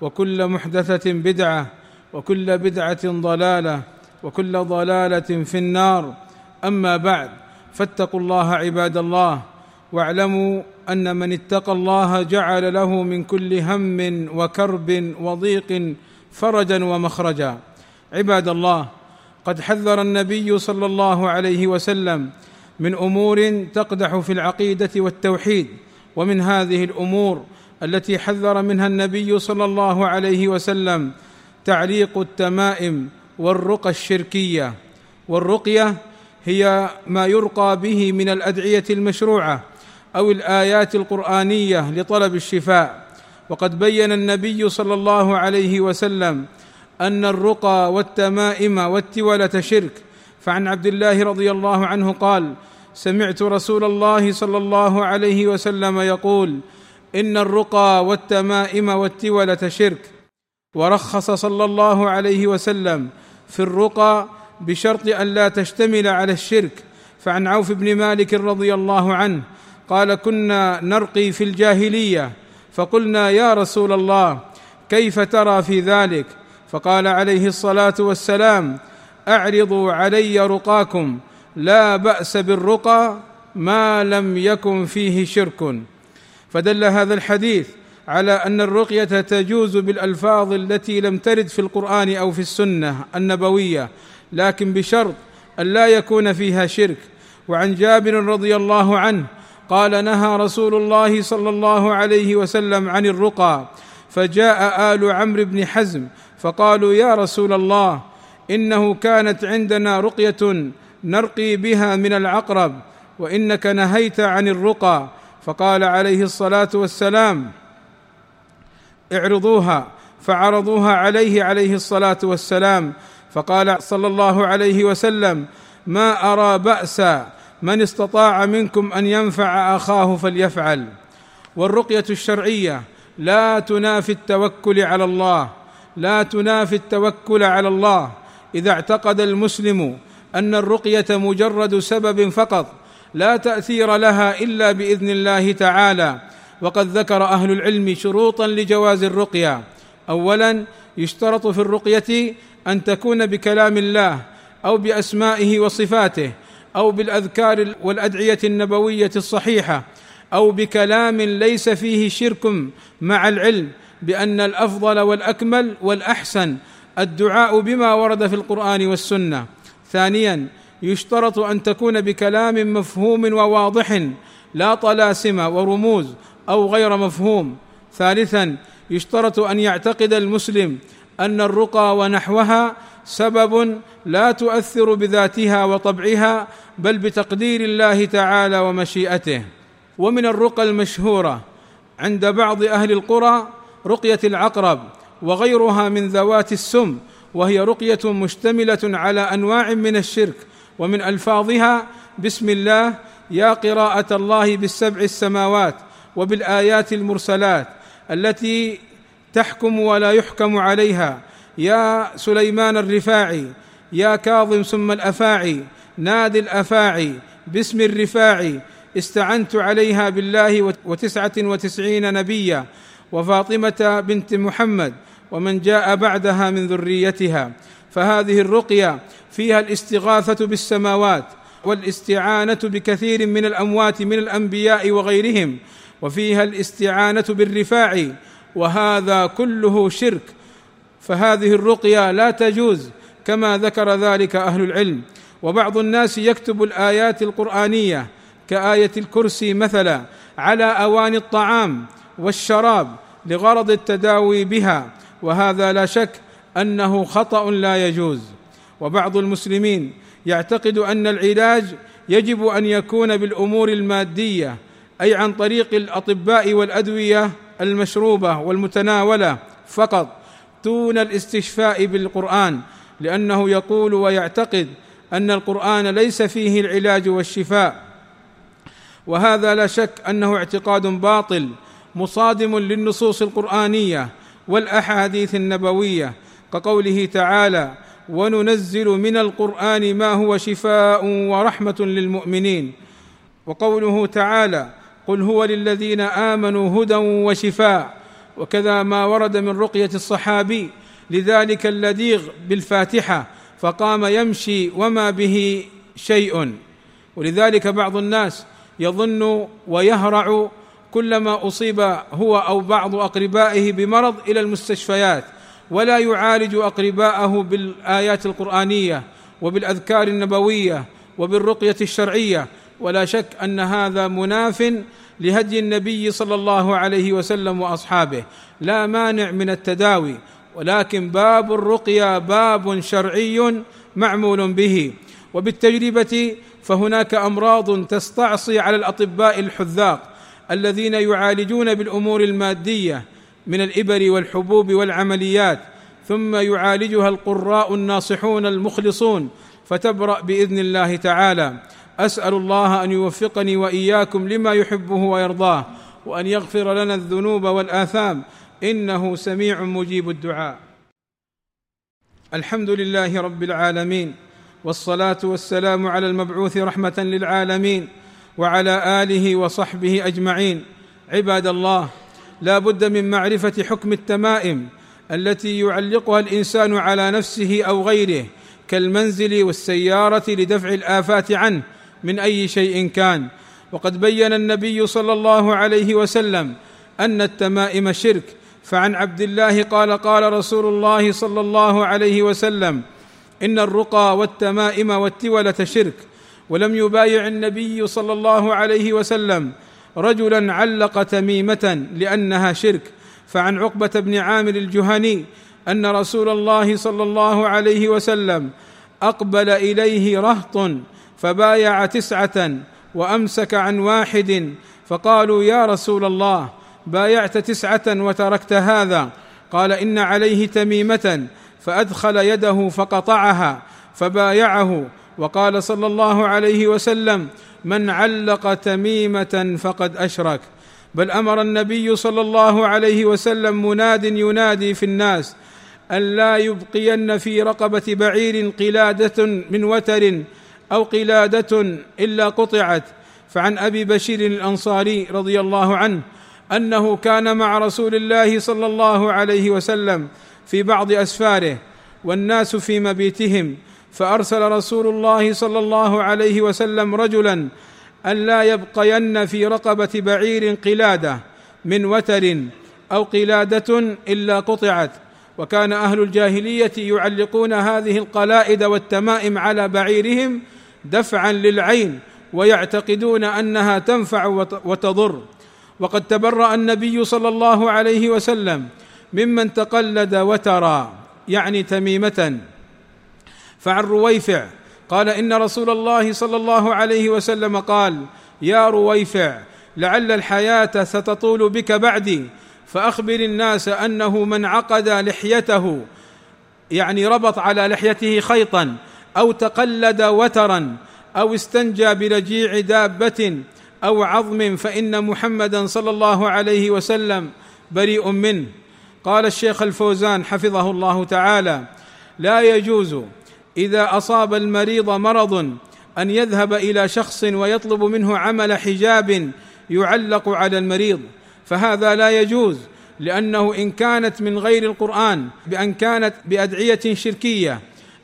وكل محدثة بدعة وكل بدعة ضلالة وكل ضلالة في النار. أما بعد فاتقوا الله عباد الله واعلموا أن من اتقى الله جعل له من كل هم وكرب وضيق فرجا ومخرجا. عباد الله قد حذر النبي صلى الله عليه وسلم من أمور تقدح في العقيدة والتوحيد ومن هذه الأمور التي حذر منها النبي صلى الله عليه وسلم تعليق التمائم والرقى الشركية. والرقية هي ما يرقى به من الأدعية المشروعة أو الآيات القرآنية لطلب الشفاء. وقد بين النبي صلى الله عليه وسلم أن الرقى والتمائم والتولة شرك. فعن عبد الله رضي الله عنه قال سمعت رسول الله صلى الله عليه وسلم يقول إن الرقى والتمائم والتولة شرك. ورخص صلى الله عليه وسلم في الرقى بشرط أن لا تشتمل على الشرك. فعن عوف بن مالك رضي الله عنه قال كنا نرقي في الجاهلية. فقلنا يا رسول الله كيف ترى في ذلك؟ فقال عليه الصلاة والسلام أعرضوا علي رقاكم لا بأس بالرقى ما لم يكن فيه شرك. فدل هذا الحديث على أن الرقية تجوز بالألفاظ التي لم ترد في القرآن أو في السنة النبوية لكن بشرط أن لا يكون فيها شرك. وعن جابر رضي الله عنه قال نهى رسول الله صلى الله عليه وسلم عن الرقى فجاء آل عمرو بن حزم فقالوا يا رسول الله إنه كانت عندنا رقية نرقي بها من العقرب وإنك نهيت عن الرقى. فقال عليه الصلاة والسلام اعرضوها. فعرضوها عليه عليه الصلاة والسلام. فقال صلى الله عليه وسلم ما أرى باسا من استطاع منكم أن ينفع أخاه فليفعل. والرقية الشرعية لا تنافي التوكل على الله لا تنافي التوكل على الله. إذا اعتقد المسلم أن الرقية مجرد سبب فقط لا تأثير لها إلا بإذن الله تعالى. وقد ذكر أهل العلم شروطا لجواز الرقية. اولا يشترط في الرقية أن تكون بكلام الله أو بأسمائه وصفاته أو بالأذكار والأدعية النبوية الصحيحة أو بكلام ليس فيه شرك مع العلم بأن الأفضل والأكمل والأحسن الدعاء بما ورد في القرآن والسنة. ثانيا يشترط أن تكون بكلام مفهوم وواضح لا طلاسم ورموز أو غير مفهوم. ثالثا يشترط أن يعتقد المسلم أن الرقى ونحوها سبب لا تؤثر بذاتها وطبعها بل بتقدير الله تعالى ومشيئته. ومن الرقى المشهورة عند بعض أهل القرى رقية العقرب وغيرها من ذوات السم وهي رقية مشتملة على أنواع من الشرك ومن ألفاظها بسم الله يا قراءة الله بالسبع السماوات وبالآيات المرسلات التي تحكم ولا يحكم عليها. يا سليمان الرفاعي يا كاظم ثم الأفاعي نادي الأفاعي باسم الرفاعي استعنت عليها بالله وتسعة وتسعين نبيا وفاطمة بنت محمد ومن جاء بعدها من ذريتها. فهذه الرقية فيها الاستغاثة بالسماوات والاستعانة بكثير من الأموات من الأنبياء وغيرهم وفيها الاستعانة بالرفاع وهذا كله شرك. فهذه الرقية لا تجوز كما ذكر ذلك أهل العلم. وبعض الناس يكتب الآيات القرآنية كآية الكرسي مثلا على أواني الطعام والشراب لغرض التداوي بها وهذا لا شك أنه خطأ لا يجوز. وبعض المسلمين يعتقد أن العلاج يجب أن يكون بالأمور المادية أي عن طريق الأطباء والأدوية المشروبة والمتناولة فقط دون الاستشفاء بالقرآن لأنه يقول ويعتقد أن القرآن ليس فيه العلاج والشفاء. وهذا لا شك أنه اعتقاد باطل مصادم للنصوص القرآنية والأحاديث النبوية كقوله تعالى وننزل من القرآن ما هو شفاء ورحمة للمؤمنين وقوله تعالى قل هو للذين آمنوا هدى وشفاء وكذا ما ورد من رقية الصحابي لذلك اللديغ بالفاتحة فقام يمشي وما به شيء ولذلك بعض الناس يظن ويهرع كلما أصيب هو أو بعض أقربائه بمرض إلى المستشفيات. ولا يعالج أقرباءه بالآيات القرآنية وبالأذكار النبوية وبالرقية الشرعية. ولا شك أن هذا مناف لهدي النبي صلى الله عليه وسلم وأصحابه. لا مانع من التداوي ولكن باب الرقية باب شرعي معمول به. وبالتجربة فهناك أمراض تستعصي على الأطباء الحذاق الذين يعالجون بالأمور المادية من الإبر والحبوب والعمليات ثم يعالجها القراء الناصحون المخلصون فتبرأ بإذن الله تعالى. أسأل الله أن يوفقني وإياكم لما يحبه ويرضاه وأن يغفر لنا الذنوب والآثام. إنه سميع مجيب الدعاء. الحمد لله رب العالمين والصلاة والسلام على المبعوث رحمة للعالمين وعلى آله وصحبه أجمعين. عباد الله لا بد من معرفة حكم التمائم التي يعلقها الإنسان على نفسه أو غيره كالمنزل والسيارة لدفع الآفات عنه من أي شيء كان. وقد بين النبي صلى الله عليه وسلم أن التمائم شرك فعن عبد الله قال قال رسول الله صلى الله عليه وسلم إن الرقى والتمائم والتولة شرك. ولم يبايع النبي صلى الله عليه وسلم رجلا علق تميمة لأنها شرك. فعن عقبة بن عامر الجهني أن رسول الله صلى الله عليه وسلم أقبل إليه رهط فبايع تسعة وأمسك عن واحد فقالوا يا رسول الله بايعت تسعة وتركت هذا. قال إن عليه تميمة فأدخل يده فقطعها فبايعه وقال صلى الله عليه وسلم من علق تميمة فقد أشرك. بل أمر النبي صلى الله عليه وسلم مناد ينادي في الناس أن لا يبقين في رقبة بعير قلادة من وتر أو قلادة إلا قطعت. فعن أبي بشير الأنصاري رضي الله عنه أنه كان مع رسول الله صلى الله عليه وسلم في بعض أسفاره والناس في مبيتهم فأرسل رسول الله صلى الله عليه وسلم رجلا أن لا يبقين في رقبة بعير قلادة من وتر أو قلادة إلا قطعت. وكان أهل الجاهلية يعلقون هذه القلائد والتمائم على بعيرهم دفعا للعين ويعتقدون أنها تنفع وتضر. وقد تبرأ النبي صلى الله عليه وسلم ممن تقلد وترى يعني تميمة. فعن رويفع قال إن رسول الله صلى الله عليه وسلم قال يا رويفع لعل الحياة ستطول بك بعدي فأخبر الناس أنه من عقد لحيته يعني ربط على لحيته خيطا أو تقلد وترا أو استنجى برجيع دابة أو عظم فإن محمدا صلى الله عليه وسلم بريء منه. قال الشيخ الفوزان حفظه الله تعالى لا يجوز إذا أصاب المريض مرض أن يذهب إلى شخص ويطلب منه عمل حجاب يعلق على المريض فهذا لا يجوز لأنه إن كانت من غير القرآن بأن كانت بأدعية شركية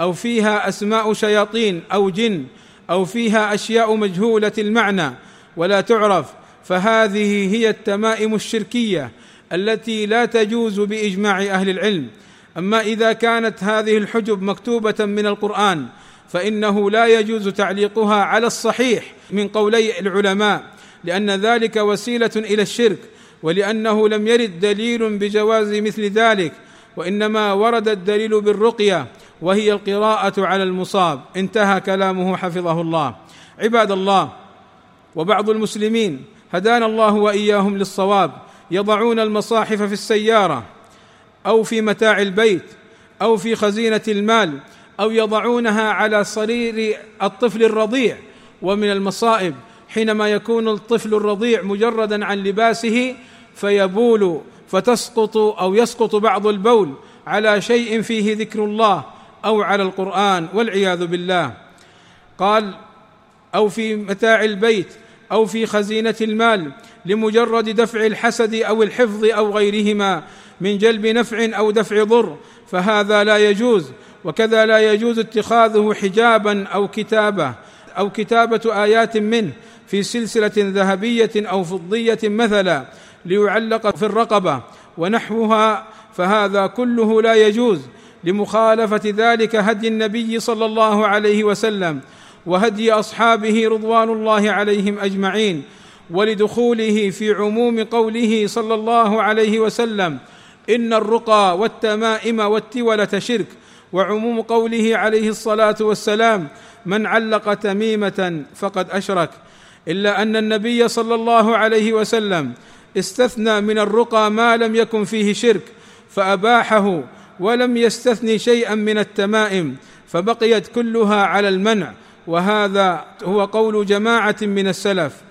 أو فيها أسماء شياطين أو جن أو فيها أشياء مجهولة المعنى ولا تعرف فهذه هي التمائم الشركية التي لا تجوز بإجماع أهل العلم. أما إذا كانت هذه الحجب مكتوبة من القرآن فإنه لا يجوز تعليقها على الصحيح من قولي العلماء لأن ذلك وسيلة إلى الشرك ولأنه لم يرد دليل بجواز مثل ذلك وإنما ورد الدليل بالرقية وهي القراءة على المصاب. انتهى كلامه حفظه الله. عباد الله وبعض المسلمين هدانا الله وإياهم للصواب يضعون المصاحف في السيارة. أو في متاع البيت أو في خزينة المال أو يضعونها على صرير الطفل الرضيع ومن المصائب حينما يكون الطفل الرضيع مجردا عن لباسه فيبول فتسقط أو يسقط بعض البول على شيء فيه ذكر الله أو على القرآن والعياذ بالله. قال أو في متاع البيت أو في خزينة المال لمجرد دفع الحسد أو الحفظ أو غيرهما من جلب نفع أو دفع ضر فهذا لا يجوز. وكذا لا يجوز اتخاذه حجابا أو كتابة أو كتابة آيات منه في سلسلة ذهبية أو فضية مثلا ليعلق في الرقبة ونحوها فهذا كله لا يجوز لمخالفة ذلك هدي النبي صلى الله عليه وسلم وهدي أصحابه رضوان الله عليهم أجمعين. ولدخوله في عموم قوله صلى الله عليه وسلم إن الرقى والتمائم والتولة شرك وعموم قوله عليه الصلاة والسلام من علق تميمة فقد أشرك. إلا أن النبي صلى الله عليه وسلم استثنى من الرقى ما لم يكن فيه شرك فأباحه ولم يستثني شيئا من التمائم فبقيت كلها على المنع. وهذا هو قول جماعة من السلف.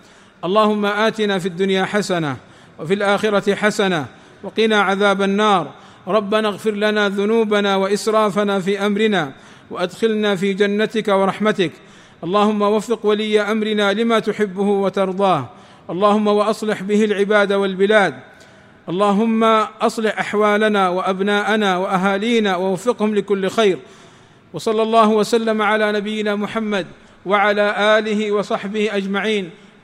اللهم آتنا في الدنيا حسنة وفي الآخرة حسنة وقنا عذاب النار. ربنا اغفر لنا ذنوبنا وإسرافنا في أمرنا وأدخلنا في جنتك ورحمتك. اللهم وفق ولي أمرنا لما تحبه وترضاه. اللهم وأصلح به العباد والبلاد. اللهم أصلح أحوالنا وأبناءنا وأهالينا ووفقهم لكل خير. وصلى الله وسلم على نبينا محمد وعلى آله وصحبه أجمعين.